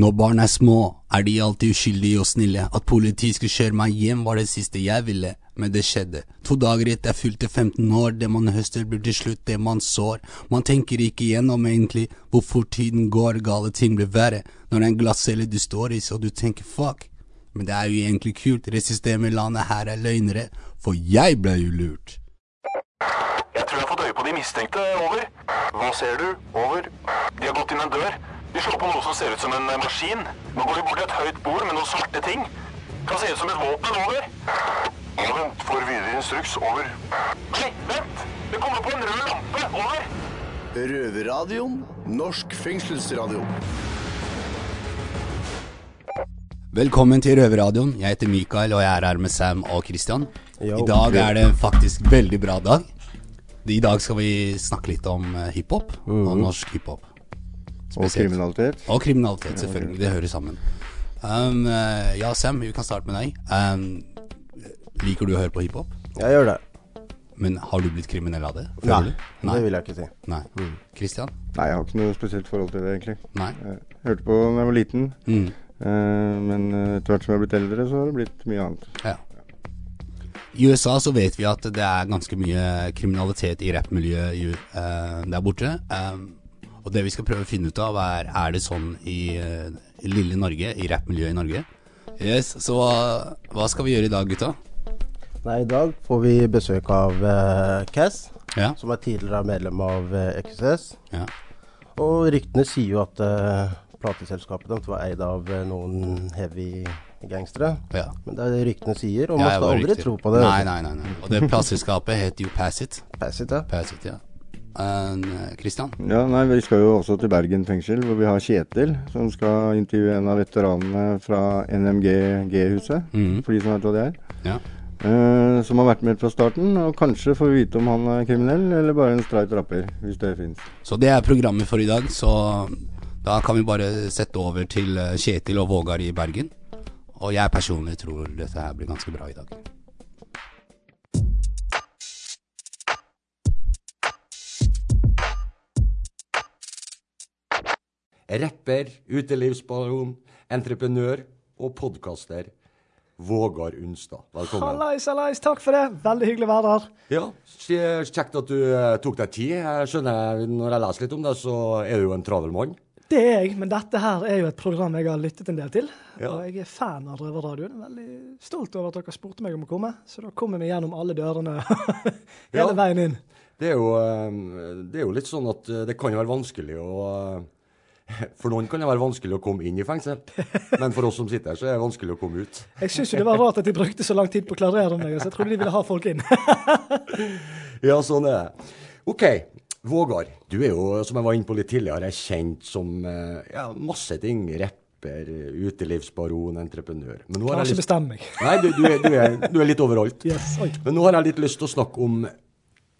Når barn er små, er de alltid uskyldige og snille. At politiet skulle kjøre meg hjem var det siste jeg ville, men det skjedde. To dager etter jeg fylte 15 år, det man høster blir til slutt det man sår. Man tenker ikke igjennom egentlig hvor fort tiden går, gale ting blir verre. Når det er en glasscelle du står i, så du tenker fuck. Men det er jo egentlig kult, det systemet i landet her er løgnere, for jeg ble jo lurt. Jeg tror jeg har fått øye på de mistenkte. Over. Hva ser du? Over. De har gått inn en dør. De slår på noe som ser ut som en eh, maskin. Nå går vi bort til et høyt bord med noen svarte ting. Kan se ut som et våpen. Over. Vent, får videre instruks. Over. Nei, vent! Det kommer på en rød lampe. Over. Røverradioen. Norsk fengselsradio. Velkommen til Røverradioen. Jeg heter Mikael, og jeg er her med Sam og Christian. I dag er det faktisk veldig bra dag. I dag skal vi snakke litt om eh, hiphop og norsk hiphop. Og kriminalitet. Og kriminalitet, selvfølgelig. Det hører sammen. Um, eh, ja, Sam, vi kan starte med deg. Um, liker du å høre på hiphop? Jeg gjør det. Men har du blitt kriminell av det? Nei, du? det vil jeg ikke si. Nei. Christian? Nei, jeg har ikke noe spesielt forhold til det, egentlig. Nei. Jeg hørte på da jeg var liten, Mm. uh, men eh, etter hvert som jeg har blitt eldre, så har det blitt mye annet. Ja. I USA så vet vi at det er ganske mye kriminalitet i rappmiljøet eh, der borte. Um, og det vi skal prøve å finne ut av, er er det sånn i, eh, lille Norge, i rappmiljøet i Norge. Yes, Så hva, hva skal vi gjøre i dag, gutta? Nei, I dag får vi besøk av uh, Cass, Ja. som er tidligere medlem av uh, XS. ja. Og ryktene sier jo at uh, plateselskapet deres var eid av uh, noen heavy gangstere. ja. Men det er det ryktene sier, og Ja, man skal aldri rykter. tro på det. Nei, nei, nei. nei. Og det plateselskapet heter jo Pass It. Pass it, ja. It, ja. Uh, Ja, nei, Vi skal jo også til Bergen fengsel, hvor vi har Kjetil, som skal intervjue en av veteranene fra NMG-G-huset, Mhm. for de som vet hva det er. Ja. Uh, som har vært med fra starten, og kanskje får vi vite om han er kriminell, eller bare en streit rapper, hvis det fins. Så det er programmet for i dag, så da kan vi bare sette over til eh, Kjetil og Vågar i Bergen. Og jeg personlig tror dette her blir ganske bra i dag. Rapper, utelivsbaron, entreprenør og podkaster. Vågar Unstad, velkommen. Hallais, hallais, takk for det. Veldig hyggelig å være her. Ja, kje- Kjekt at du eh, tok deg tid. Jeg skjønner, Når jeg leser litt om deg, så er du jo en travel mann. Det er jeg, men dette her er jo et program jeg har lyttet en del til. Ja. Og jeg er fan av Røverradioen. Er Veldig stolt over at dere spurte meg om å komme. Så da kommer vi gjennom alle dørene hele Ja. veien inn. Det er, jo, eh, det er jo litt sånn at eh, det kan jo være vanskelig å For noen kan det være vanskelig å komme inn i fengsel, men for oss som sitter her, så er det vanskelig å komme ut. Jeg syns jo det var rart at de brukte så lang tid på å klarere meg, så jeg trodde de ville ha folk inn. Ja, sånn er det. OK. Vågar, du er jo, som jeg var inne på litt tidligere, kjent som eh, ja, masse ting. Rapper, utelivsbaron, entreprenør. Men nå har jeg ikke lyst bestemme meg. Nei, du, du, er, du, er, du er litt overalt. Yes. Men nå har jeg litt lyst til å snakke om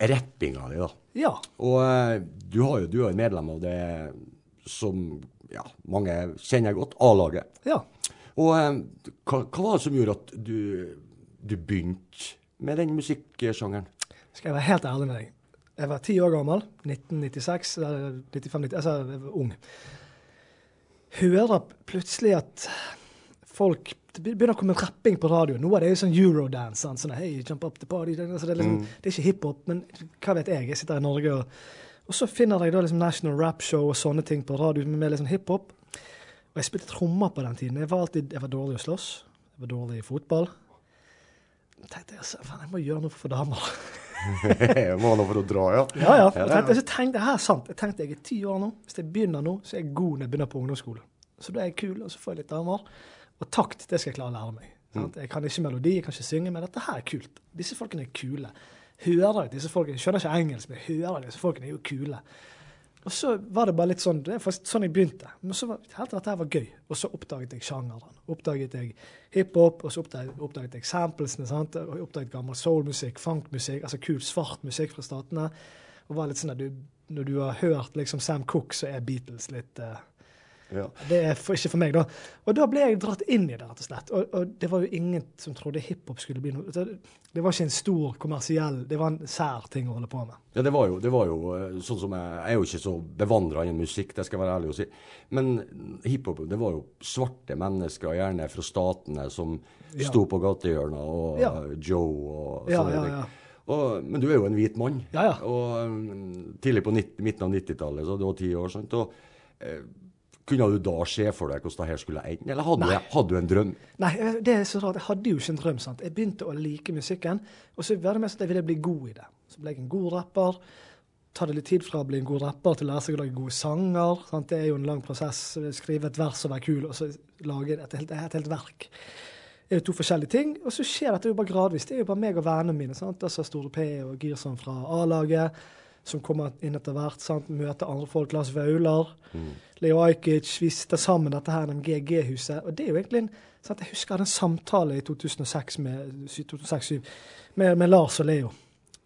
rappinga di, da. Ja. Og eh, du, har jo, du er medlem av det som ja, mange kjenner godt, A-laget. ja. Og eh, hva, hva var det som gjorde at du, du begynte med den musikksjangeren? Skal jeg være helt ærlig med deg. Jeg var ti år gammel. 1996. eller 95, 90, altså, jeg var ung. Hører plutselig at folk Det begynner å komme rapping på radio. Nå er det jo sånn eurodance. Sånn, hey, jump up the party. Altså, det, er liksom, det er ikke hiphop, men hva vet jeg? Jeg sitter i Norge, og, og så finner jeg da liksom National Rap Show og sånne ting på radio med litt sånn hiphop. Og jeg spilte trommer på den tiden. Jeg var alltid jeg var dårlig å slåss. Jeg var dårlig i fotball. Jeg tenkte jeg, faen, jeg må gjøre noe for damer. må ha noe for å dra, ja. Ja, ja. Er- tenkte, så tenkte jeg, her er sant. Jeg tenkte jeg er ti år nå. Hvis jeg begynner nå, så er jeg god når jeg begynner på ungdomsskolen. Så da er jeg kul, og så får jeg litt damer. Og takt, det skal jeg klare å lære meg. Sant? Jeg kan ikke melodi, jeg kan ikke synge, men dette her er kult. Disse folkene er kule. Hører disse folkene, jeg skjønner ikke engelsk, men hører disse folkene er jo kule. Og så var det bare litt sånn, det er faktisk sånn jeg begynte. Men så var helt dette her var gøy. Og så oppdaget jeg sjangeren. Oppdaget jeg hiphop, og så oppdaget, oppdaget jeg samplesene. sant? Og oppdaget gammel soulmusikk, funkmusikk, altså kul svart musikk fra statene. Og var litt sånn at du, når du har hørt liksom Sam Cooke, så er Beatles litt eh, Ja. Det er for, ikke for meg, da. Og da ble jeg dratt inn i det, rett og slett. Og, og det var jo ingen som trodde hiphop skulle bli noe det, var ikke en stor kommersiell Det var en sær ting å holde på med. Ja, det var jo, det var jo eh, sånn som jeg, jeg er jo ikke så bevandra innen musikk, det skal jeg være ærlig å si. Men hiphop, det var jo svarte mennesker, gjerne fra statene, som Ja. sto på gatehjørna, og Ja. Joe og sånne ja, ting. Og, men du er jo en hvit mann. Ja, ja. Og um, tidlig på 90, midten av 90-tallet, så du var ti år, sant? Og, eh, kunne du da se for deg hvordan det her skulle ende, eller hadde, jeg, hadde du en drøm? Nei, eh, det er så rart. Jeg hadde jo ikke en drøm. sant? Jeg begynte å like musikken, og så var det mest at jeg ville bli god i det. Så ble jeg en god rapper. Ta det litt tid fra å bli en god rapper til å lære seg å lage gode sanger. sant? Det er jo en lang prosess. Skrive et vers og være kul, og så lage et helt, et helt verk. Det er jo to forskjellige ting. Og så skjer dette jo bare gradvis. Det er jo bare meg og vennene mine. sant? Altså Store P og Girson fra A-laget, som kommer inn etter hvert. sant? Møter andre folk. Lars Vaular. Leo Ajkic. Vi sitter sammen dette her NMG-G-huset. Og det er jo egentlig en sant? Jeg husker jeg hadde en samtale i 2006 med, med, med Lars og Leo.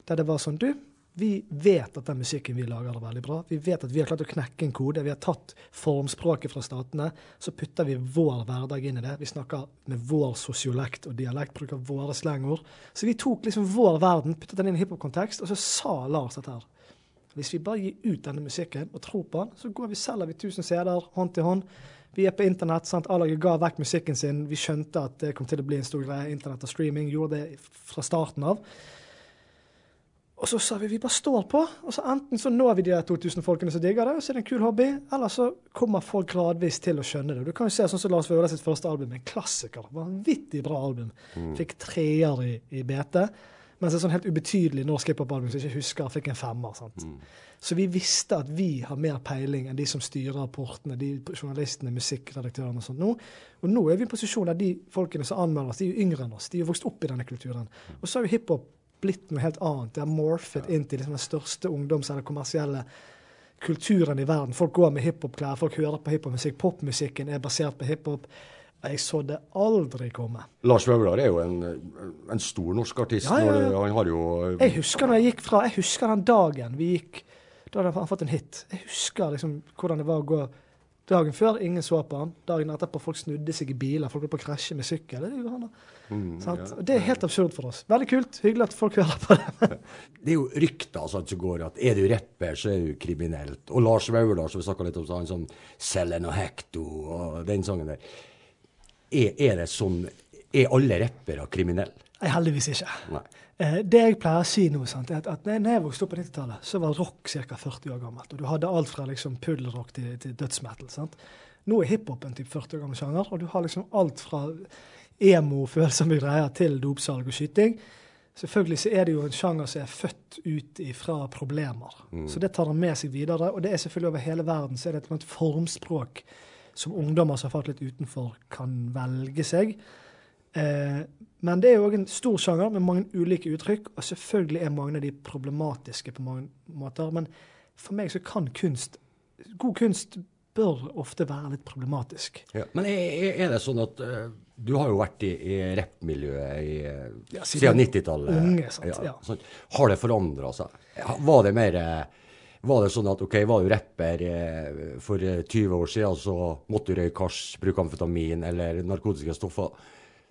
Der det var sånn Du, vi vet at den musikken vi lager er veldig bra. Vi vet at vi har klart å knekke en kode. Vi har tatt formspråket fra statene. Så putter vi vår hverdag inn i det. Vi snakker med vår sosiolekt og dialekt, bruker våre slengord. Så vi tok liksom vår verden, puttet den inn i hiphop-kontekst, og så sa Lars dette her. Hvis vi bare gir ut denne musikken og tror på den, så går vi selger vi 1000 CD-er hånd til hånd. Vi er på internett. sant? A-laget ga vekk musikken sin. Vi skjønte at det kom til å bli en stor greie. Internett og streaming gjorde det fra starten av. Og så sa vi vi bare står på. og så Enten så når vi de 2000 folkene som digger det, og så er det en kul hobby, eller så kommer folk gradvis til å skjønne det. Du kan jo se sånn som Lars Vaular sitt første album, en klassiker. Vanvittig bra album. Fikk treer i, i BT. Mens et sånn helt ubetydelig norsk hiphop-album som jeg ikke husker, fikk en femmer. sant? Så vi visste at vi har mer peiling enn de som styrer rapportene, de journalistene, musikkredaktørene og sånt nå. Og nå er vi i en posisjon der de folkene som anmelder oss, de er jo yngre enn oss. De er jo vokst opp i denne kulturen. Og så har jo hiphop blitt noe helt annet. Det har morphet inn til liksom den største ungdoms- eller kommersielle kulturen i verden. Folk går med hiphop-klær, folk hører på hiphop-musikk. Popmusikken er basert på hiphop. Jeg så det aldri komme. Lars Vaular er jo en, en stor norsk artist. Ja, ja, ja. Han har jo Jeg husker når jeg gikk fra, jeg husker den dagen vi gikk Da hadde han fått en hit. Jeg husker liksom hvordan det var å gå dagen før. Ingen så på han. Dagen etterpå folk snudde seg i biler. Folk holdt på å krasje med sykkel. Det, gjorde han da. Mm, det er helt absurd for oss. Veldig kult. Hyggelig at folk hører på det. Det er jo rykter altså, som går at er du rapper, så er du kriminelt. Og Lars Vaular, som vi snakka litt om, så han sånn Selen og hekto og den sangen der. Er, er det sånn Er alle rappere kriminelle? Nei, heldigvis ikke. Nei. Eh, det jeg pleier å si nå, sant, er at, at når jeg vokste opp på 90-tallet, så var rock ca. 40 år gammelt. Og du hadde alt fra liksom puddelrock til, til dødsmetal. sant? Nå er hiphop en type 40 år gammel sjanger, og du har liksom alt fra emo, følsomme greier, til dopsalg og skyting. Selvfølgelig så er det jo en sjanger som er født ut ifra problemer. Så det tar han med seg videre. Og det er selvfølgelig over hele verden så er det et formspråk som ungdommer som har falt litt utenfor, kan velge seg. Eh, men det er jo òg en stor sjanger med mange ulike uttrykk, og selvfølgelig er mange av de problematiske på mange måter. Men for meg så kan kunst God kunst bør ofte være litt problematisk. Ja. Men er, det sånn at eh, du har jo vært i, i rappmiljøet i, Ja, siden siden 90-tallet. Ja, ja. Har det forandra seg? Var det mer eh, var det sånn at ok, var du rapper eh, for eh, 20 år siden, så måtte du røyke hasj, bruke amfetamin eller narkotiske stoffer?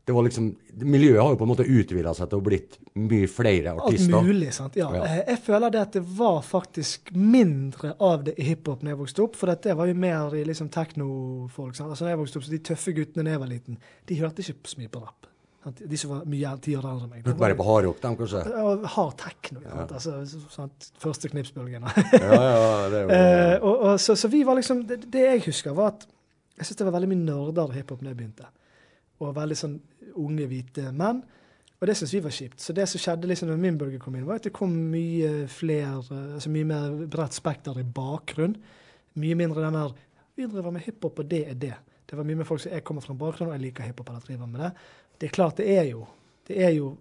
Det var liksom, Miljøet har jo på en måte utvida seg til å blitt mye flere artister. Alt mulig, sant. Ja. Ja. Eh, Jeg føler det at det var faktisk mindre av det i hiphop da jeg vokste opp. For det var jo mer i liksom teknofolk. sant? Altså når jeg vokste opp, så De tøffe guttene da jeg var liten, de hørte ikke så mye på rapp. De som var mye tidligere eldre enn meg. Var- Bare på hardrock, dem kanskje? Og hard techno. Ja. Altså, sant? Første knipsbølgen. Ja, ja, det var... Eh, og, og, så, så vi var liksom det, det jeg husker, var at jeg syntes det var veldig mye nerder hiphop da jeg begynte. Og veldig sånn unge, hvite menn. Og det syntes vi var kjipt. Så det som skjedde liksom når min bølge kom inn, var at det kom mye flere, altså mye mer bredt spekter i bakgrunn. Mye mindre den der Vi driver med hiphop, og det er det. Det var mye med folk som jeg kommer fra en bakgrunn, og jeg liker hiphop eller driver med det. Det er klart, det er jo Det er jo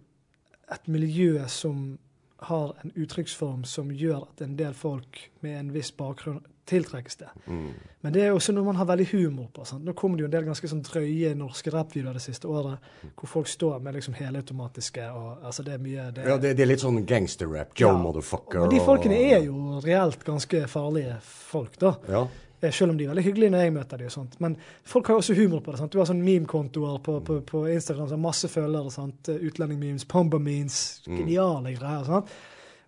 et miljø som har en uttrykksform som gjør at en del folk med en viss bakgrunn tiltrekkes det. Men det er også noe man har veldig humor på. Sant? Nå kom det jo en del ganske sånn drøye norske rappvideoer det siste året, hvor folk står med liksom helautomatiske og altså Det er mye det, Ja, det, det er litt sånn gangsterrap. Joe Ja. motherfucker. Og de folkene er jo reelt ganske farlige folk, da. Ja. Eh, selv om de er veldig hyggelige når jeg møter dem. Men folk har jo også humor på det. sant? Du har sånn meme-kontoer på, på, på Instagram som har masse følgere. sant? Utlending-memes, pomba-memes, geniale greier. sant?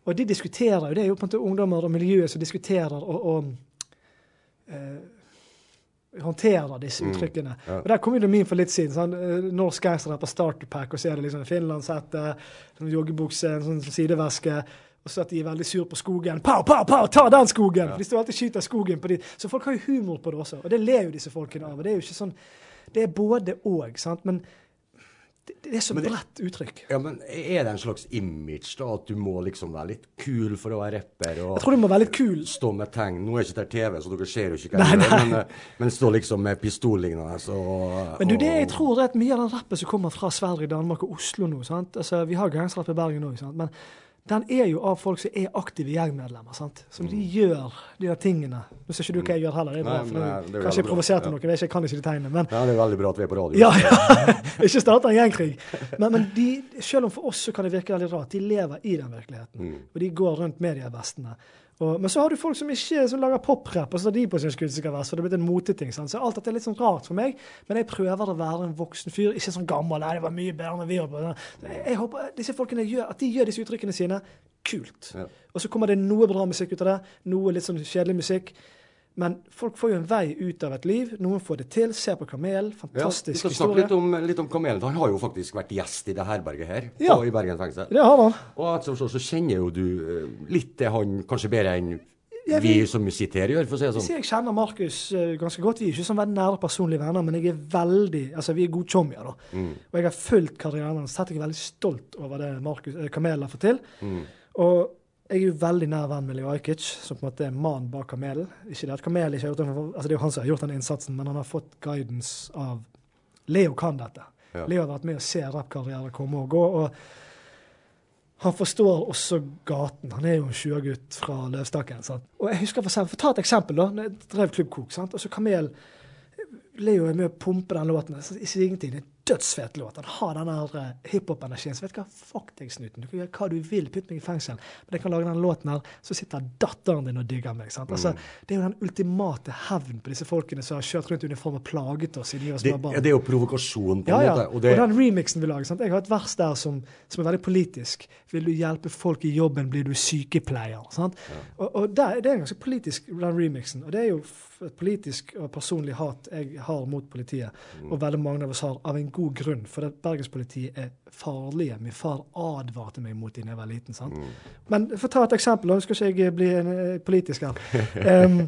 Og de diskuterer jo, det er jo på en måte ungdommer og miljøet som diskuterer og, og eh, håndterer disse uttrykkene. Ja. Og Der kom jo det min for litt siden. sånn, eh, Norsk gangster på starterpack og så er det liksom finlandshette, sånn joggebukse, en sånn sideveske. Og så at de er veldig sur på skogen. Pow, pow, pow, ta den skogen! For De står alltid og skyter skogen på de. Så folk har jo humor på det også. Og det ler jo disse folkene av. Og det er jo ikke sånn Det er både og, sant. Men det, det er så det- bredt uttrykk. Ja, men Er det en slags image, da? At du må liksom være litt kul for å være rapper? Og Jeg tror du må være litt kul. stå med tegn. Nå er ikke det TV, så dere ser jo ikke hva jeg gjør. Men, eh, men stå liksom med pistollignende så Men du, det jeg tror er at mye av den rappen som kommer fra Sverige, Danmark og Oslo nå sant? Altså, Vi har gangsterrapp i Bergen òg, men den er jo av folk som er aktive gjengmedlemmer. sant? Som de gjør de der tingene. Nå ser ikke du hva jeg gjør heller, det er bra. Mm. Nei, for men det, er kanskje jeg provoserte ja. noen, jeg, jeg kan ikke de tegnene. men Ja, det er veldig bra at vi er på radio. Ja, ja. ikke starte en gjengkrig. Men, men de, selv om for oss så kan det virke veldig rart, de lever i den virkeligheten. Mm. Og de går rundt med de vestene. Og, men så har du folk som ikke som lager poprap, og så tar de på sin skuddsikker-vest, for det er blitt en moteting. Så alt dette er litt sånn rart for meg, men jeg prøver å være en voksen fyr, ikke sånn gammel. Nei, det var mye bedre når vi holdt på. Jeg, jeg håper disse folkene gjør, at de gjør disse uttrykkene sine kult. Ja. Og så kommer det noe bra musikk ut av det, noe litt sånn kjedelig musikk. Men folk får jo en vei ut av et liv. Noen får det til. Ser på Kamel. Ja, vi Fantastisk skal historie. litt om, litt om Kamelen. Han har jo faktisk vært gjest i det herberget her Ja. i Bergen fengsel. Det har han. Og etter så, så kjenner jo du eh, litt det han kanskje bedre enn Ja, vi, vi- som sitter her gjør, for å si det sånn. jeg kjenner Markus eh, ganske godt. Vi er ikke sånn nære personlige venner, men jeg er veldig, altså vi er gode chommier. da. Mm. Og jeg har fulgt karrieren hans. Jeg er veldig stolt over det Markus, eh, Kamel har fått til. Mm. Og jeg er jo veldig nær venn med Leo Ajkic, som på en måte er mannen bak Kamelen. Ikke det at Kamel ikke har gjort den, altså det er jo han som har gjort den innsatsen, men han har fått guidance av Leo kan dette. Ja. Leo har vært med å se rappkarrierer komme og gå. og han forstår også gaten. Han er jo en sjuergutt fra Løvstakken. sant? Og jeg husker for, eksempel, for Ta et eksempel. da, når Jeg drev Klubbkok. sant? Og så Kamel Leo er med å pumpe den låten. Så sin er en dødsfet låt. Han har den der eh, hiphop-energien. Så vet du hva, fuck deg, snuten. Du kan gjøre hva du vil. Putt meg i fengsel. Men jeg kan lage den låten her, så sitter datteren din og digger meg. sant? Altså, Det er jo den ultimate hevn på disse folkene som har kjørt rundt i uniform og plaget oss siden vi var Det, små barn. ja, det er jo provokasjon, på Ja, en ja. måte. Og, Og det, den remixen vi lager. Sant? Jeg har et vers der som, som er veldig politisk. Vil du hjelpe folk i jobben, blir du sykepleier. Sant? Og, og der, det er ganske politisk, den remixen. Og det er jo et politisk og personlig hat jeg har mot politiet. Og veldig mange av oss har, av en god grunn. For bergenspolitiet er farlige. Min far advarte meg mot dem da jeg var liten. Sant? Men for å ta et eksempel, nå skal ikke jeg bli en, eh, politisk her. Um,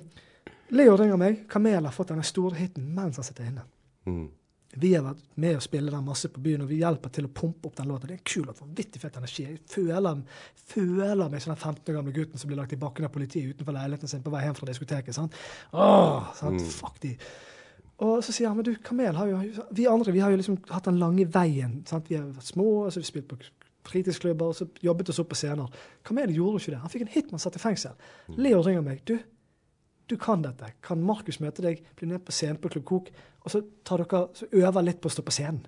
Leo ringer meg. Kamel har fått denne store hiten mens han sitter inne. mm. Vi har vært med å spille den masse på byen, og vi hjelper til å pumpe opp den låta. Det er en kul og Vanvittig fett energi. Jeg føler, føler meg som den 15 år gamle gutten som blir lagt i bakken av politiet utenfor leiligheten sin på vei hjem fra diskoteket. sant? Åh, sant? Fuck de. Og så sier han men du, Kamel har jo Vi andre vi har jo liksom hatt den lange veien. sant? Vi har vært små, og så har vi spilt på fritidsklubber, og så jobbet oss opp på scener. Kamel gjorde jo ikke det. Han fikk en hit man satt i fengsel. Leo ringer meg. Du, du kan dette. Kan Markus møte deg, bli ned på scenen på Klubb Kok, og så, tar dere, så øver litt på å stå på scenen?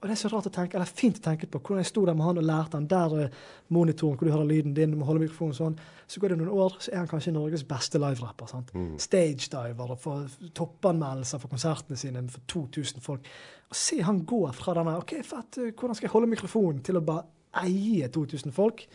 Og det er så rart å tenke, eller fint å tenke på hvordan jeg sto der med han og lærte han der er monitoren hvor du hører lyden din, du må holde mikrofonen sånn. Så går det noen år, så er han kanskje Norges beste liverapper. sant? Stagediver og får toppanmeldelser for konsertene sine for 2000 folk. Og se han gå fra denne OK, fett, hvordan skal jeg holde mikrofonen, til å bare eie 2000 folk.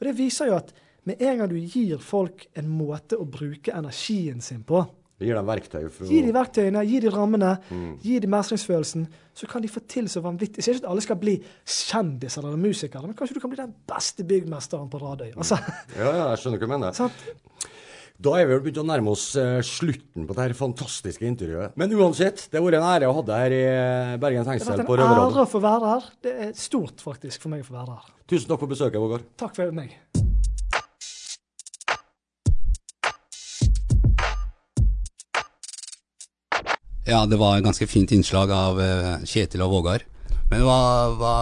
Og det viser jo at med en gang du gir folk en måte å bruke energien sin på, Det gir dem verktøy for Gi de verktøyene, gi de rammene, Mm. gi de mestringsfølelsen. Så kan de få til så vanvittig. Jeg sier ikke at alle skal bli kjendiser eller musikere, men kanskje du kan bli den beste byggmesteren på Radøy. Altså, Ja, ja, jeg skjønner hva du mener. Sånn. Da er vi vel begynt å nærme oss eh, slutten på dette fantastiske intervjuet. Men uansett, det har vært en ære å ha deg her i eh, Bergen Det har vært en ære å få være her. Det er stort faktisk for meg å få være her. Tusen takk for besøket, Vågar. Takk for meg. Ja, det var et ganske fint innslag av eh, Kjetil og Vågar. Men hva, hva,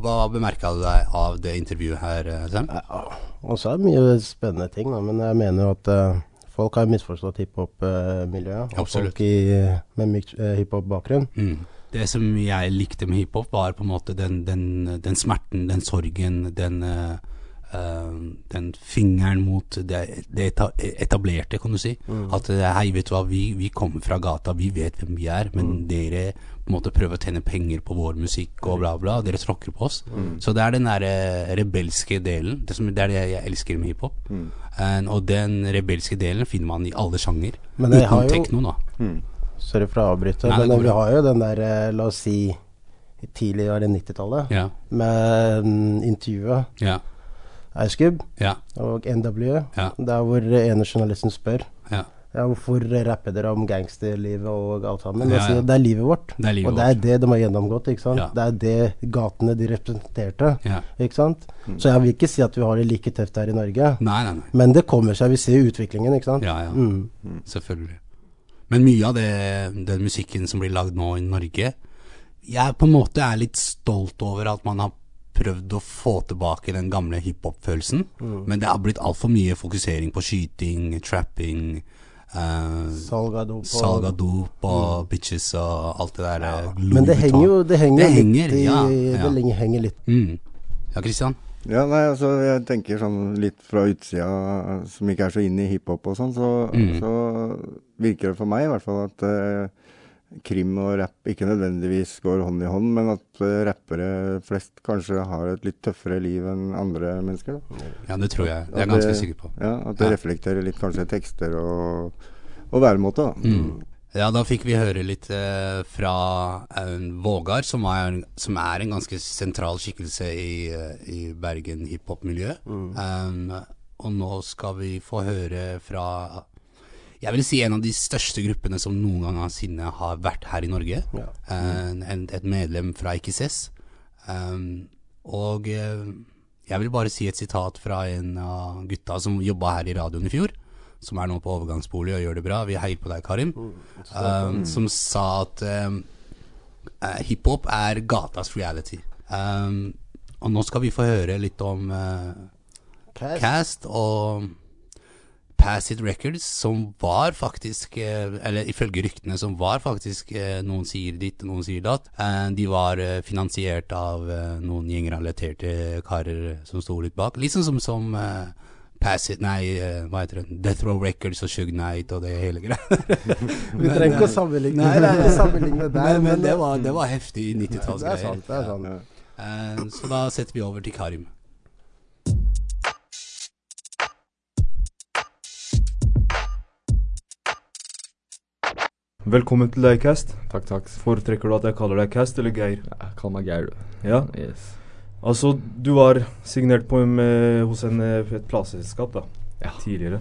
hva bemerka du deg av det intervjuet her, eh, Sam? Ja, også er det mye spennende ting, da. Men jeg mener jo at eh, folk har misforstått hiphop-miljøet. og Absolutt. folk i, med hiphop-bakgrunn. Mm. Det som jeg likte med hiphop, var på en måte den, den, den smerten, den sorgen, den eh, den fingeren mot det, det etablerte, kan du si. At eh, hei, vet du hva, vi, vi kommer fra gata, vi vet hvem vi er, men dere på en måte prøver å tjene penger på vår musikk og bla, bla. Dere tråkker på oss. Så det er den der eh, rebelske delen. Det, som, det er det jeg elsker med hiphop. Eh, og den rebelske delen finner man i alle sjanger. Men jeg har jo- tekno, da. Sorry for å avbryte, Nei, men vi har jo den der, la oss si tidlig i 90-tallet, Ja, med um, intervjuet ja, Ice Cube ja, og NW, Ja. der hvor ene journalisten spør ja. ja, hvorfor rapper dere om gangsterlivet og alt sammen. Ja. det er livet vårt. Det er livet og det er det de har gjennomgått. Det er det gatene de representerte. Så jeg vil ikke si at vi har det like tøft her i Norge. Nei, nei, nei. Men det kommer seg. Vi ser utviklingen, ikke sant? Ja, ja. Mm. Selvfølgelig. Men mye av det, den musikken som blir lagd nå i Norge Jeg på en måte er litt stolt over at man har prøvd å få tilbake den gamle hiphop-følelsen. Men det har blitt altfor mye fokusering på skyting, trapping, Uh, Salg av dop. og- dop og bitches og alt det der. Ja. Louis Men det henger jo det henger Det litt henger, i, ja, ja. Det lenge- henger litt mm. Ja, Christian? Ja, nei, altså jeg tenker sånn litt fra utsida, som ikke er så inne i hiphop og sånn, så, Mm. så virker det for meg i hvert fall at eh, krim og rapp ikke nødvendigvis går hånd i hånd, men at eh, rappere flest kanskje har et litt tøffere liv enn andre mennesker. Da. Ja, det tror jeg. Det er jeg ganske sikker på. Ja, At det Ja. reflekterer litt kanskje tekster og, og væremåte. da. Mm. Ja, da fikk vi høre litt eh, fra Aun Vågar, som er, som er en ganske sentral skikkelse i, eh, i Bergen hiphop-miljø. Um, og nå skal vi få høre fra jeg vil si en av de største gruppene som noen gang sinne har vært her i Norge. Ja. Mm. en, et medlem fra IKSS. Um, og eh, jeg vil bare si et sitat fra en av gutta som jobba her i radioen i fjor. Som er nå på overgangsbolig og gjør det bra. Vi heier på deg, Karim. Um, som sa at um, hiphop er gatas reality. Um, og nå skal vi få høre litt om uh, Cast. Cast og Pass It Records, som var faktisk, eh, eller ifølge ryktene, som var faktisk eh, Noen sier ditt, noen sier datt. Eh, De var finansiert av noen gjengrelaterte karer som sto litt bak. Litt sånn som, som Pass It, nei, hva heter det, Death Row Records og Shug Night og det hele greia. Vi trenger ikke å sammenligne, Nei, nei, nei. sammenligne der. Men, men det, var, det var heftig 90-tallsgreier. Det er sant. det er sant. Eh, Så da setter vi over til Karim. Velkommen til deg, Cast. Takk, takk. Foretrekker du at jeg kaller deg Cast eller Geir? Ja, Kall meg Geir, du. Ja, Yes. altså du var signert på med, hos en, eh, et plateselskap da, Ja. tidligere.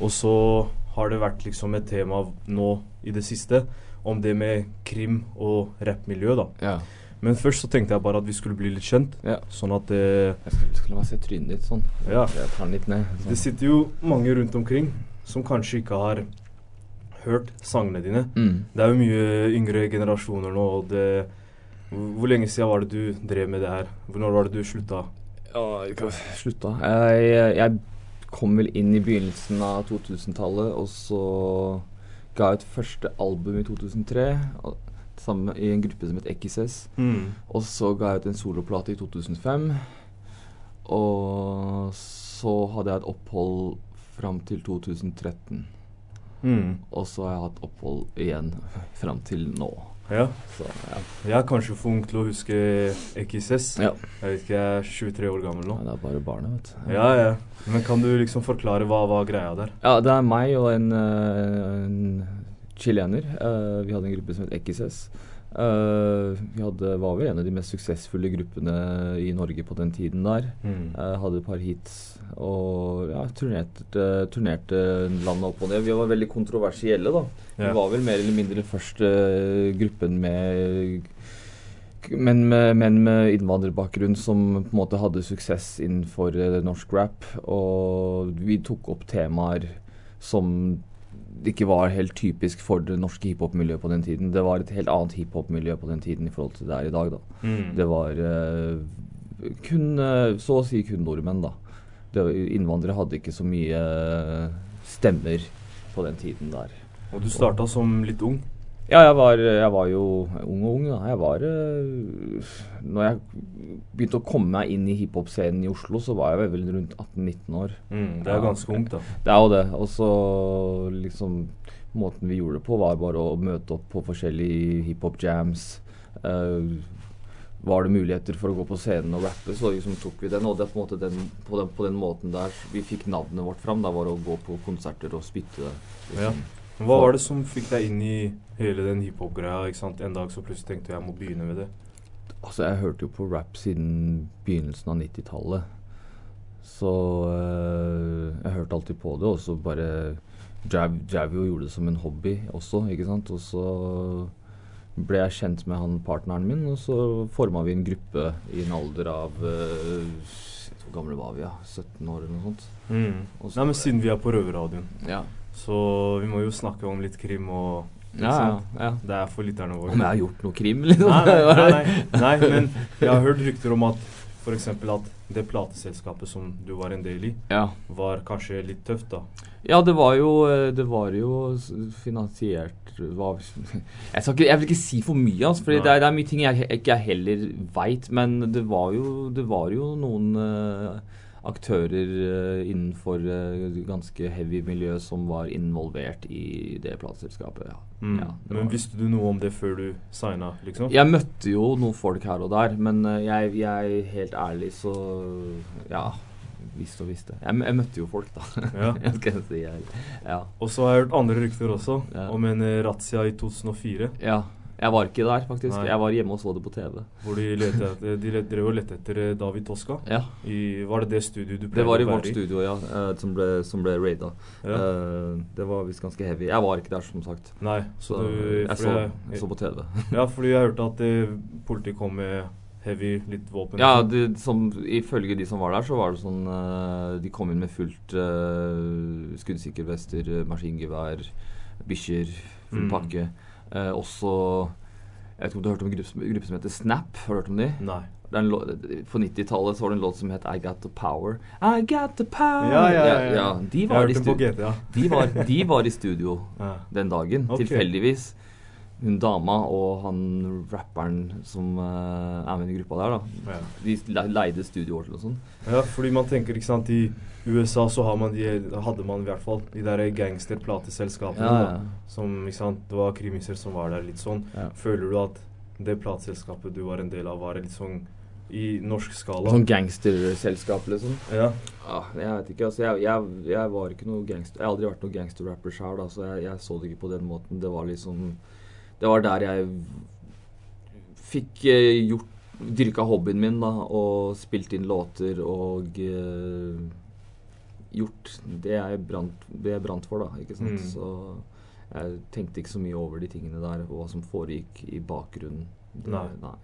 Og så har det vært liksom et tema nå i det siste om det med krim og rappmiljø, da. Ja. Men først så tenkte jeg bare at vi skulle bli litt kjent, ja. sånn at det, Jeg skulle, skulle bare se trynet ditt sånn. Ja. Jeg tar den litt ned. det Sånn. sitter jo mange rundt omkring som kanskje ikke har hørt sangene dine. Mm. Det er jo mye yngre generasjoner nå, og det Hvor lenge siden var det du drev med det her? Når var det du slutta? Ja, jeg kan slutta. Jeg, jeg kom vel inn i begynnelsen av 2000-tallet, og så ga jeg ut første album i 2003. og- Sammen i en gruppe som het XS. Og så ga jeg ut en soloplate i 2005. Og så hadde jeg et opphold fram til 2013. Mm. Og så har jeg hatt opphold igjen fram til nå. Ja. Så ja. Jeg er kanskje for ung til å huske XS. ja. Jeg vet ikke, jeg er 23 år gammel nå. Det er bare barnet, vet du. Ja, ja. Men kan du liksom forklare hva var greia der? Ja, det er meg og en, eh, en chilener. Eh, vi hadde en gruppe som het XS. Eh, vi hadde, var vel en av de mest suksessfulle gruppene i Norge på den tiden der. Mm. Uh, hadde et par hits og ja, turnerte, turnerte landet opp og ned. Vi var veldig kontroversielle, da. Ja. Vi var vel mer eller mindre den første gruppen med menn med, men med innvandrerbakgrunn som på en måte hadde suksess innenfor eh, norsk rap. Og vi tok opp temaer som ikke var helt typisk for det norske hiphop-miljøet på den tiden. Det var et helt annet hiphop-miljø på den tiden i forhold til det er i dag. da. Mm. Det var uh, kun eh, Så å si kun nordmenn, da. Det, innvandrere hadde ikke så mye eh, stemmer på den tiden der. Og du starta som litt ung. Ja, jeg var, jeg var jo ung og ung, da. Jeg var øh, Når jeg begynte å komme meg inn i hiphop-scenen i Oslo, så var jeg vel rundt 18-19 år. Mm, det er Ja. ganske ungt, da. Det er jo det. Og så liksom Måten vi gjorde det på, var bare å møte opp på forskjellige hiphop-jams. Uh, var det muligheter for å gå på scenen og rappe, så liksom tok vi den. Og det på den, på, den, på den måten der vi fikk navnet vårt fram. Da var det å gå på konserter og spytte Liksom. Ja. Hva var det som fikk deg inn i hele den hiphop-greia? ikke sant? En dag så plutselig tenkte jeg jeg må begynne med det. Altså, jeg hørte jo på rap siden begynnelsen av 90-tallet. Så øh, jeg hørte alltid på det, og så bare Javio Jav jo gjorde det som en hobby også, ikke sant. Og så ble jeg kjent med han partneren min, og så forma vi en gruppe i en alder av øh, Hvor gamle var vi, ja? 17 år eller noe sånt. Mm. Nei, men Siden vi er på Røverradioen, Ja. så vi må jo snakke om litt krim og Ja, ja. Det er for lytterne våre. Om jeg har gjort noe krim, liksom? Nei, nei, nei, nei, men jeg har hørt rykter om at f.eks. at det plateselskapet som du var en del i, Ja. var kanskje litt tøft, da. Ja, det var jo, eh, det var jo finansiert var, jeg, ikke, jeg vil ikke si for mye, altså, for det, det er mye ting jeg ikke heller veit. Men det var jo, det var jo noen eh, aktører eh, innenfor eh, ganske heavy miljø som var involvert i det plateselskapet. Ja. Mm. Ja, men visste du noe om det før du signa, liksom? jeg møtte jo noen folk her og der, men eh, jeg, jeg helt ærlig så Ja, visste og visste. Jeg, jeg møtte jo folk, da. Ja. jeg si. Jeg, ja. Og så har jeg hørt andre rykter også, om en razzia i 2004. Ja. Jeg var ikke der, faktisk. Nei. Jeg var hjemme og så det på TV. Hvor de, lette de drev og lette etter eh, David Toska. Ja. I, var det det studioet du Det var i å være vårt studio, ja, eh, som ble, som ble raida. Ja. Eh, det var visst ganske heavy. Jeg var ikke der, som sagt. Nei, så, Så du jeg så, jeg så på TV. Ja, fordi jeg hørte at eh, politiet kom med heavy, litt våpen. Ja, det, som, ifølge de som var der, så var det sånn uh, De kom inn med fullt uh, skuddsikkervester, vester, maskingevær, bikkjer, full Mm. pakke. Eh, også Jeg vet ikke om du har hørt om en gruppe, gruppe som heter Snap? Har du hørt om de? Nei. Det er en på 90-tallet så var det en låt som het I Got The Power. I got the power Ja, ja, ja, ja. de, Jeg var har i hørt den på stu- GTA. de, var, de var i studio Ja. den dagen, okay. tilfeldigvis. Hun dama og han rapperen som uh, er med i gruppa der, da. Ja. De leide studioer til og sånn. Ja, fordi man tenker, ikke sant, i USA så har man de, hadde man i hvert fall de der gangsterplateselskapene. Ja, ja. da, Som, ikke sant, det var krimiser som var der litt sånn. Ja. Føler du at det plateselskapet du var en del av, var litt sånn i norsk skala? Sånn gangsterselskap, liksom. Ja. Ah, jeg vet ikke, altså. Jeg, jeg, jeg var ikke noe gangster Jeg har aldri vært noen gangsterrapper sjøl, så jeg, jeg så det ikke på den måten. Det var liksom Det var der jeg fikk eh, gjort Dyrka hobbyen min, da, og spilt inn låter og eh, gjort det jeg brant, det jeg brant for, da. Ikke sant. Mm. Så jeg tenkte ikke så mye over de tingene der, og hva som foregikk i bakgrunnen. Det- Nei. nei.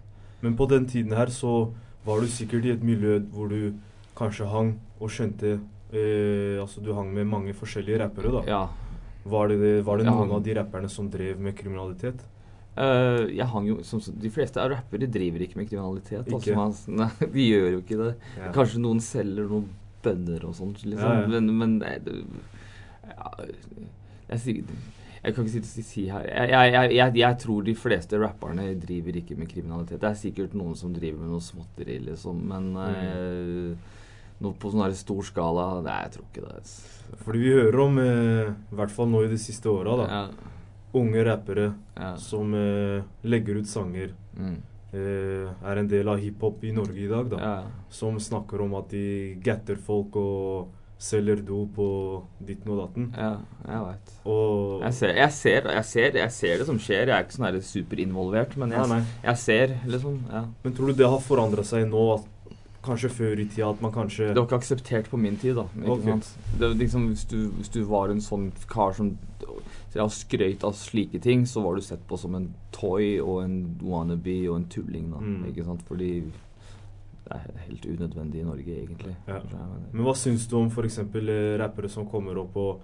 Men på den tiden her så var du sikkert i et miljø hvor du kanskje hang og skjønte eh, Altså du hang med mange forskjellige rappere, da. Ja. Var det, var det noen av de rapperne som drev med kriminalitet? Uh, jeg hang jo, som, De fleste av rappere driver ikke med kriminalitet. Ikke? Altså, man, nei, de gjør jo ikke det. Ja. Kanskje noen selger noen bønner og sånt, liksom. Ja, ja. Men, men nei, det, ja, jeg, sier- jeg kan ikke si, si, si her jeg, jeg, jeg, jeg, jeg tror de fleste rapperne driver ikke med kriminalitet. Det er sikkert noen som driver med noe småtteri, liksom. Men Mm. eh, noe på sånn stor skala Nei, jeg tror ikke det. Fordi vi hører om, eh, i hvert fall nå i de siste åra, da, Ja, unge rappere ja. som eh, legger ut sanger. Mm. eh, er en del av hiphop i Norge i dag, da. Ja, Som snakker om at de gatter folk og selger dop og ditten og datten. ja, jeg veit. Jeg ser, jeg, jeg, jeg ser det som skjer. Jeg er ikke sånn superinvolvert, men jeg, Nei, nei. ser liksom ja. Men tror du det har forandra seg nå? At kanskje før i tida at man kanskje Det var ikke akseptert på min tid, da. Ikke Ok. sant? Det, liksom, hvis, du, hvis du var en sånn kar som ja, skrøyt av slike ting, så var du sett på som en toy og en wannabe og en tulling. da, Mm. ikke sant? Fordi det er helt unødvendig i Norge, egentlig. Ja. Men hva syns du om f.eks. Eh, rappere som kommer opp og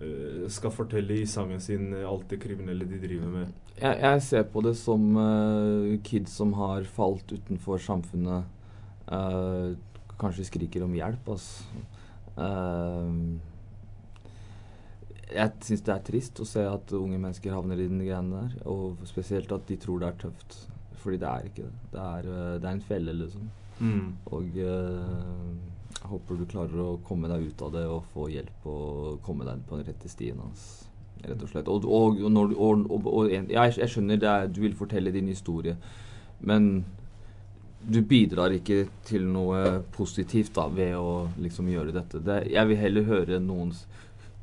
eh, skal fortelle i sangen sin eh, alt det kriminelle de driver med? Jeg, jeg ser på det som uh, kids som har falt utenfor samfunnet. Eh, kanskje skriker om hjelp, altså. jeg syns det er trist å se at unge mennesker havner i den greiene der. Og spesielt at de tror det er tøft. Fordi det er ikke det. Det er, eh, det er en felle, liksom. Mm. Og uh, jeg håper du klarer å komme deg ut av det og få hjelp og komme deg på den rette stien hans. Rett og slett. Og, og, og, og en, ja, jeg, jeg skjønner det er, du vil fortelle din historie, men du bidrar ikke til noe positivt da, ved å liksom gjøre dette. Det, jeg vil heller høre noen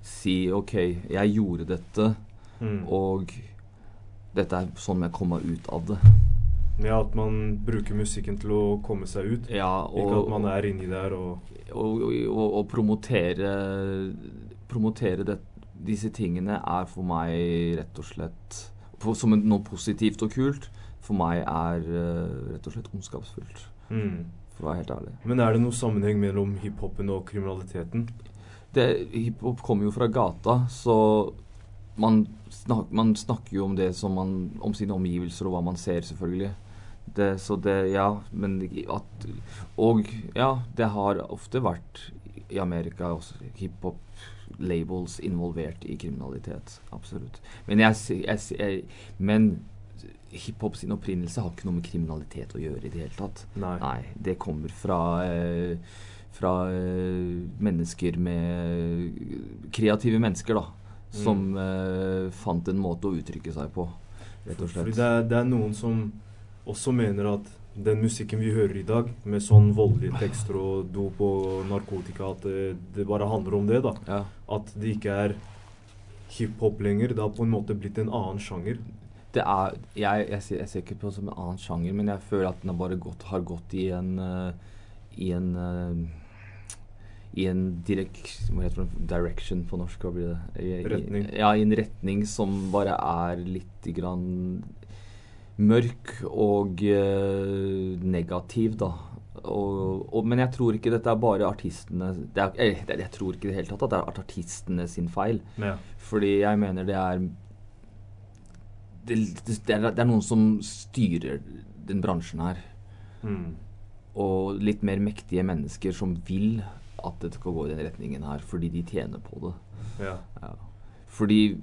si OK, jeg gjorde dette, Mm. og dette er sånn jeg kom meg ut av det. Ja, at man bruker musikken til å komme seg ut. Ja, ikke at man er inni der og og, og, og, og promotere Promotere det, disse tingene er for meg rett og slett på, Som noe positivt og kult. For meg er eh, rett og slett ondskapsfullt. mm. For å være helt ærlig. Men er det noen sammenheng mellom hiphopen og kriminaliteten? Hiphop kommer jo fra gata, så man, snak, man snakker jo om det som man Om sine omgivelser og hva man ser, selvfølgelig. Det, så det Ja, men at Og ja, det har ofte vært i Amerika også hiphop-labels involvert i kriminalitet. Absolutt. Men jeg, jeg, jeg Men hiphop sin opprinnelse har ikke noe med kriminalitet å gjøre i det hele tatt. Nei. det kommer fra eh, fra eh, mennesker med Kreative mennesker, da. Som eh, fant en måte å uttrykke seg på, rett og slett. det er, det er noen som også mener at den musikken vi hører i dag, med sånn voldelige tekster og dop og narkotika, at det, det bare handler om det, da. Ja. At det ikke er hiphop lenger. Det har på en måte blitt en annen sjanger. Det er, jeg, jeg, ser, jeg ser ikke på det som en annen sjanger, men jeg føler at den har bare gått, har gått i en eh, I en eh, i en direk, direction på norsk, hva blir det? I, i- Ja, i en retning som bare er litt grann mørk og uh, negativ, da. Og, og, men jeg tror ikke dette er bare artistene det er, jeg, Jeg tror ikke i det hele tatt at det er artistene sin feil. Ja. Fordi jeg mener det er det, det, er, det er noen som styrer den bransjen her. Mm. Og litt mer mektige mennesker som vil at det skal gå i den retningen her, fordi de tjener på det. Ja. Ja. Fordi,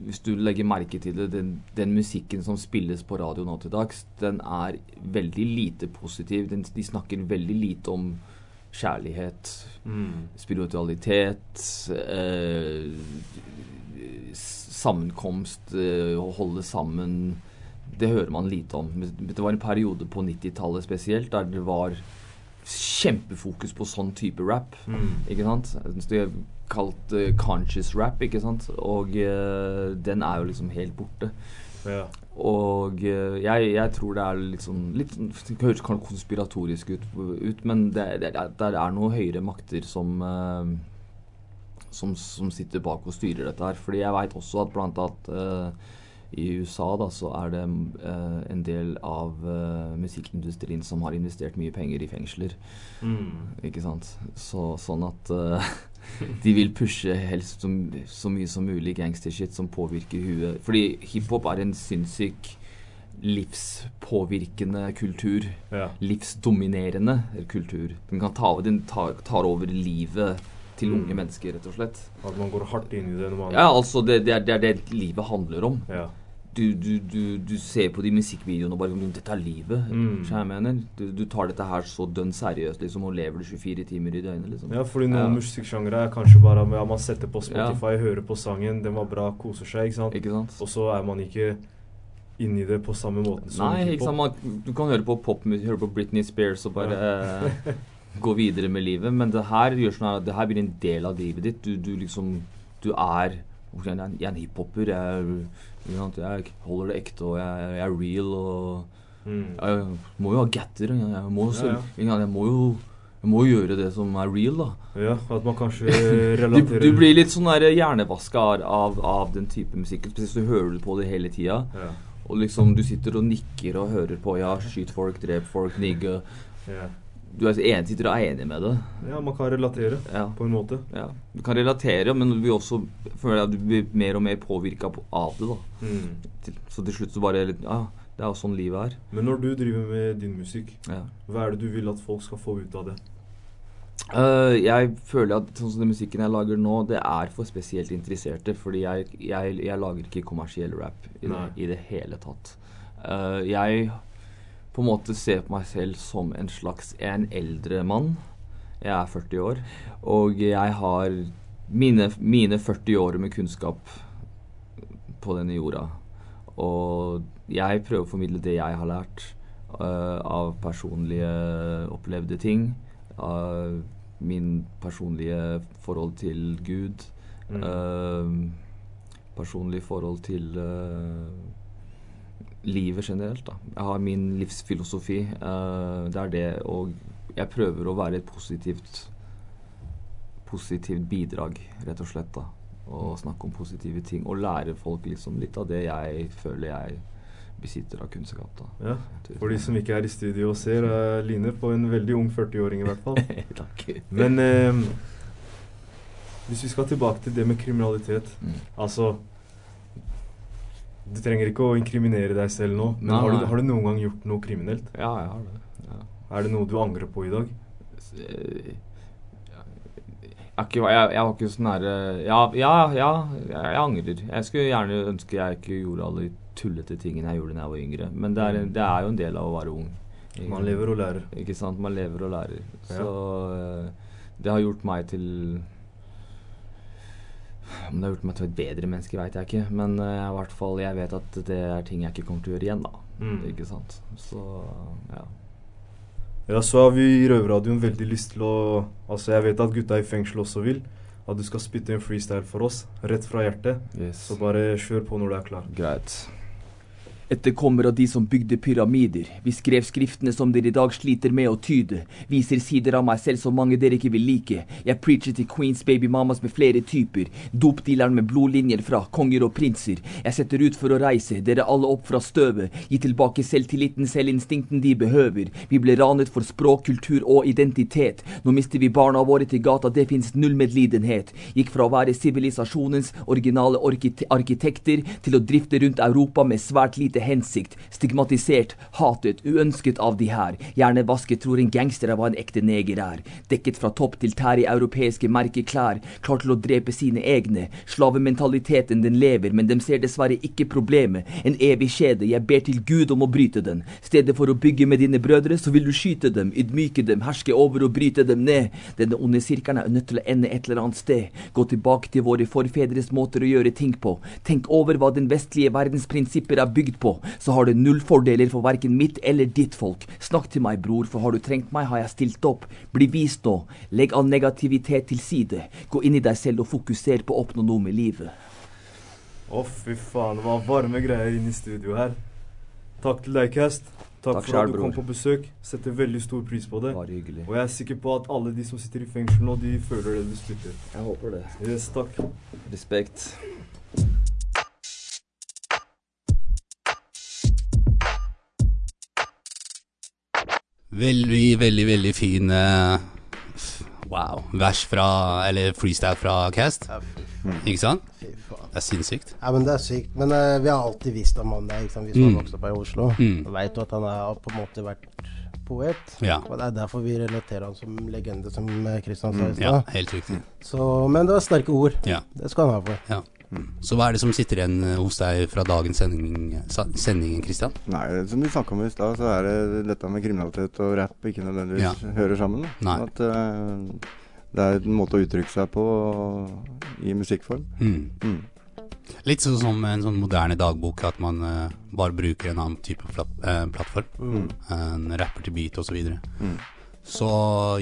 hvis du legger merke til det, den, den musikken som spilles på radio nå til dags, den er veldig lite positiv. Den, de snakker veldig lite om kjærlighet, Mm. spiritualitet, eh, sammenkomst, eh, å holde sammen. Det hører man lite om. Det var en periode på 90-tallet spesielt der det var kjempefokus på sånn type rap. Mm. Ikke sant? Det er kalt uh, conscious rap, ikke sant? Og uh, den er jo liksom helt borte. Ja. Og uh, jeg, jeg tror det er litt sånn litt, sånn- Det høres konspiratorisk ut, ut men det, det, det, er noen høyere makter som, som som sitter bak og styrer dette her. Fordi jeg veit også at blant annet eh, i USA da, så er det uh, en del av uh, musikkindustrien som har investert mye penger i fengsler. Mm. Ikke sant? Så, sånn at uh, de vil pushe helst så, så mye som mulig gangstershit som påvirker huet. Fordi hiphop er en sinnssyk livspåvirkende kultur. Ja. Livsdominerende kultur. Den, kan ta, den tar, tar over livet til Mm. unge mennesker, rett og slett. At man går hardt inn i det man Ja, altså, det, det, er, det er det livet handler om. Ja. Du, du, du, du ser på de musikkvideoene og bare Dette er livet. Mm. Jeg mener. Du, tar dette her så dønn seriøst, liksom, og lever det 24 timer i døgnet, liksom. Ja, fordi noen Ja. musikksjangre er kanskje bare ja, man setter på Spotify, hører på sangen, den var bra, koser seg, ikke sant? Ikke sant? Og så er man ikke inni det på samme måten som Nei, ikke sant. Man, du kan høre på popmusikk, høre på Britney Spears og bare eh, gå videre med livet, men det her gjør sånn at det her blir en del av livet ditt. Du, du liksom Du er Jeg er en- jeg en hiphoper. Jeg, jeg holder det ekte, og jeg, jeg er real, og Mm. Jeg må jo ha gatter. Jeg, jeg, må, Ja, ja. jeg må jo jeg må jo gjøre det som er real, da. Ja, at man kanskje Du, relaterer du blir litt sånn hjernevaska av, av den type musikk. Spesielt så hører du på det hele tida. Ja. Og liksom du sitter og nikker og hører på ja, skyt folk, drep folk, nigge. Ja. Du er en, sitter og er enig med det. ja, man kan relatere Ja. på en måte. ja. Du kan relatere, men du blir også føler at du blir mer og mer påvirka av det. da. Mm. Så til slutt så bare Ja, det er jo sånn livet er. Men når du driver med din musikk, Ja. hva er det du vil at folk skal få ut av det? Uh, jeg føler at sånn som den musikken jeg lager nå, det er for spesielt interesserte. Fordi jeg, jeg, jeg lager ikke kommersiell rap i, det, i det hele tatt. Uh, jeg på en måte se på meg selv som en slags Jeg er en eldre mann. Jeg er 40 år. Og jeg har mine, mine 40 år med kunnskap på denne jorda. Og jeg prøver å formidle det jeg har lært uh, av personlige opplevde ting. Av min personlige forhold til Gud. Mm. Uh, personlig forhold til eh, livet generelt. Da. Jeg har min livsfilosofi. Uh, det er det, og jeg prøver å være et positivt positivt bidrag, rett og slett. da Og snakke om positive ting. Og lære folk liksom litt av det jeg føler jeg besitter av kunnskap. da Ja, For de som ikke er i studio og ser, uh, ligner på en veldig ung 40-åring i hvert fall. Takk. Men uh, hvis vi skal tilbake til det med kriminalitet Mm. Altså Du trenger ikke å inkriminere deg selv nå, men Nei, har, du, har du noen gang gjort noe kriminelt? Ja, jeg har det. Ja. Er det noe du angrer på i dag? Eh, Jeg, jeg, jeg var ikke sånn herre ja, ja, ja, jeg, angrer. Jeg skulle gjerne ønske jeg ikke gjorde alle de tullete tingene jeg gjorde da jeg var yngre. Men det er, det er jo en del av å være ung. Man lever og lærer. Ikke sant? Man lever og lærer. Så ja. det har gjort meg til Om det har gjort meg til et bedre menneske, veit jeg ikke. Men uh, i hvert fall, jeg vet at det er ting jeg ikke kommer til å gjøre igjen, da. Mm. Ikke sant. Så ja. Ja, så har vi i Røverradioen veldig lyst til å Altså, jeg vet at gutta i fengsel også vil. At du skal spytte en freestyle for oss, rett fra hjertet. Yes. Så bare kjør på når du er klar. Greit. Etterkommer av de som bygde pyramider. Vi skrev skriftene som dere i dag sliter med å tyde. Viser sider av meg selv som mange dere ikke vil like. Jeg preacher til queens, baby mamas med flere typer. Dopdealeren med blodlinjer fra konger og prinser. Jeg setter ut for å reise, dere alle opp fra støvet. Gi tilbake selvtilliten, selvinstinkten de behøver. Vi ble ranet for språk, kultur og identitet. Nå mister vi barna våre til gata, det fins null medlidenhet. Gikk fra å være sivilisasjonens originale arkitekter til å drifte rundt Europa med svært lite hensikt. Stigmatisert, hatet, uønsket av de her. Hjernevasket tror en gangster er hva en ekte neger er. Dekket fra topp til tær i europeiske merkeklær. Klar til å drepe sine egne. Slavementaliteten den lever, men dem ser dessverre ikke problemet. En evig kjede, jeg ber til Gud om å bryte den. Stedet for å bygge med dine brødre, så vil du skyte dem, ydmyke dem, herske over og bryte dem ned. Denne onde sirkelen er nødt til å ende et eller annet sted. Gå tilbake til våre forfedres måter å gjøre ting på. Tenk over hva den vestlige verdens prinsipper er bygd på, så har det null fordeler for verken mitt eller ditt folk. Snakk til meg, bror, for har du trengt meg, har jeg stilt opp. Bli vist nå. Legg all negativitet til side. Gå inn i deg selv og fokuser på å oppnå noe med livet. Å, fy faen. Det var varme greier inne i studio her. Takk til deg, Cast. Takk, Takk for at du kom på besøk. Setter veldig stor pris på det. Bare hyggelig. Og jeg er sikker på at alle de som sitter i fengsel nå, de føler det du spytter. Jeg håper det. Yes, takk. Respekt. Veldig, veldig, veldig fin eh, Wow. Vers fra Eller freestyle fra Cast. Ikke sant? Fy faen. Det er sinnssykt. Ja, men det er sykt. Men uh, vi har alltid visst om han der, ikke sant? vi som Mm. har vokst opp her i Oslo. Mm. Veit jo at han har på en måte vært poet. Ja. Og det er derfor vi relaterer han som legende, som Kristian sa i Mm, ja, stad. helt riktig. Så- Men det var sterke ord. Ja. Det skal han ha for. ja. Så hva er det som sitter igjen eh, hos deg fra dagens sending, Kristian? sending Christian? Nei, som vi snakka om i stad, så er det dette med kriminalitet og rap ikke nødvendigvis hører sammen. At uh, det er en måte å uttrykke seg på i musikkform. Mm. Mm. Litt sånn som en sånn moderne dagbok, at man uh, bare bruker en annen type plat plattform. Mm. En rapper til beat osv. Så, Mm. Så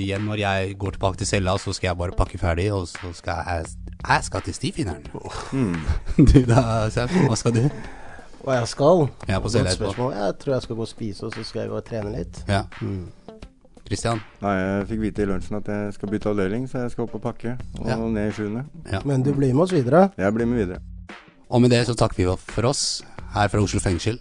igjen, når jeg går tilbake til cella, så skal jeg bare pakke ferdig, og så skal jeg Jeg skal til stifinneren. Mm. Du da, Seff, hva skal du? Hva jeg skal Jeg på cella. Jeg tror jeg skal gå og spise, og så skal jeg gå og trene litt. Ja. Mm. Christian? Nei, jeg fikk vite i lunsjen at jeg skal bytte avdeling, så jeg skal opp og pakke. Og Ja. ned i sjuende. Ja. Men du blir med oss videre. Jeg blir med videre. Og med det så takker vi for oss her fra Oslo fengsel.